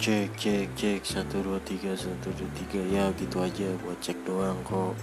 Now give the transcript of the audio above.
cek cek cek. 1 2 3 1 2 3 ya gitu aja. Buat cek doang kok.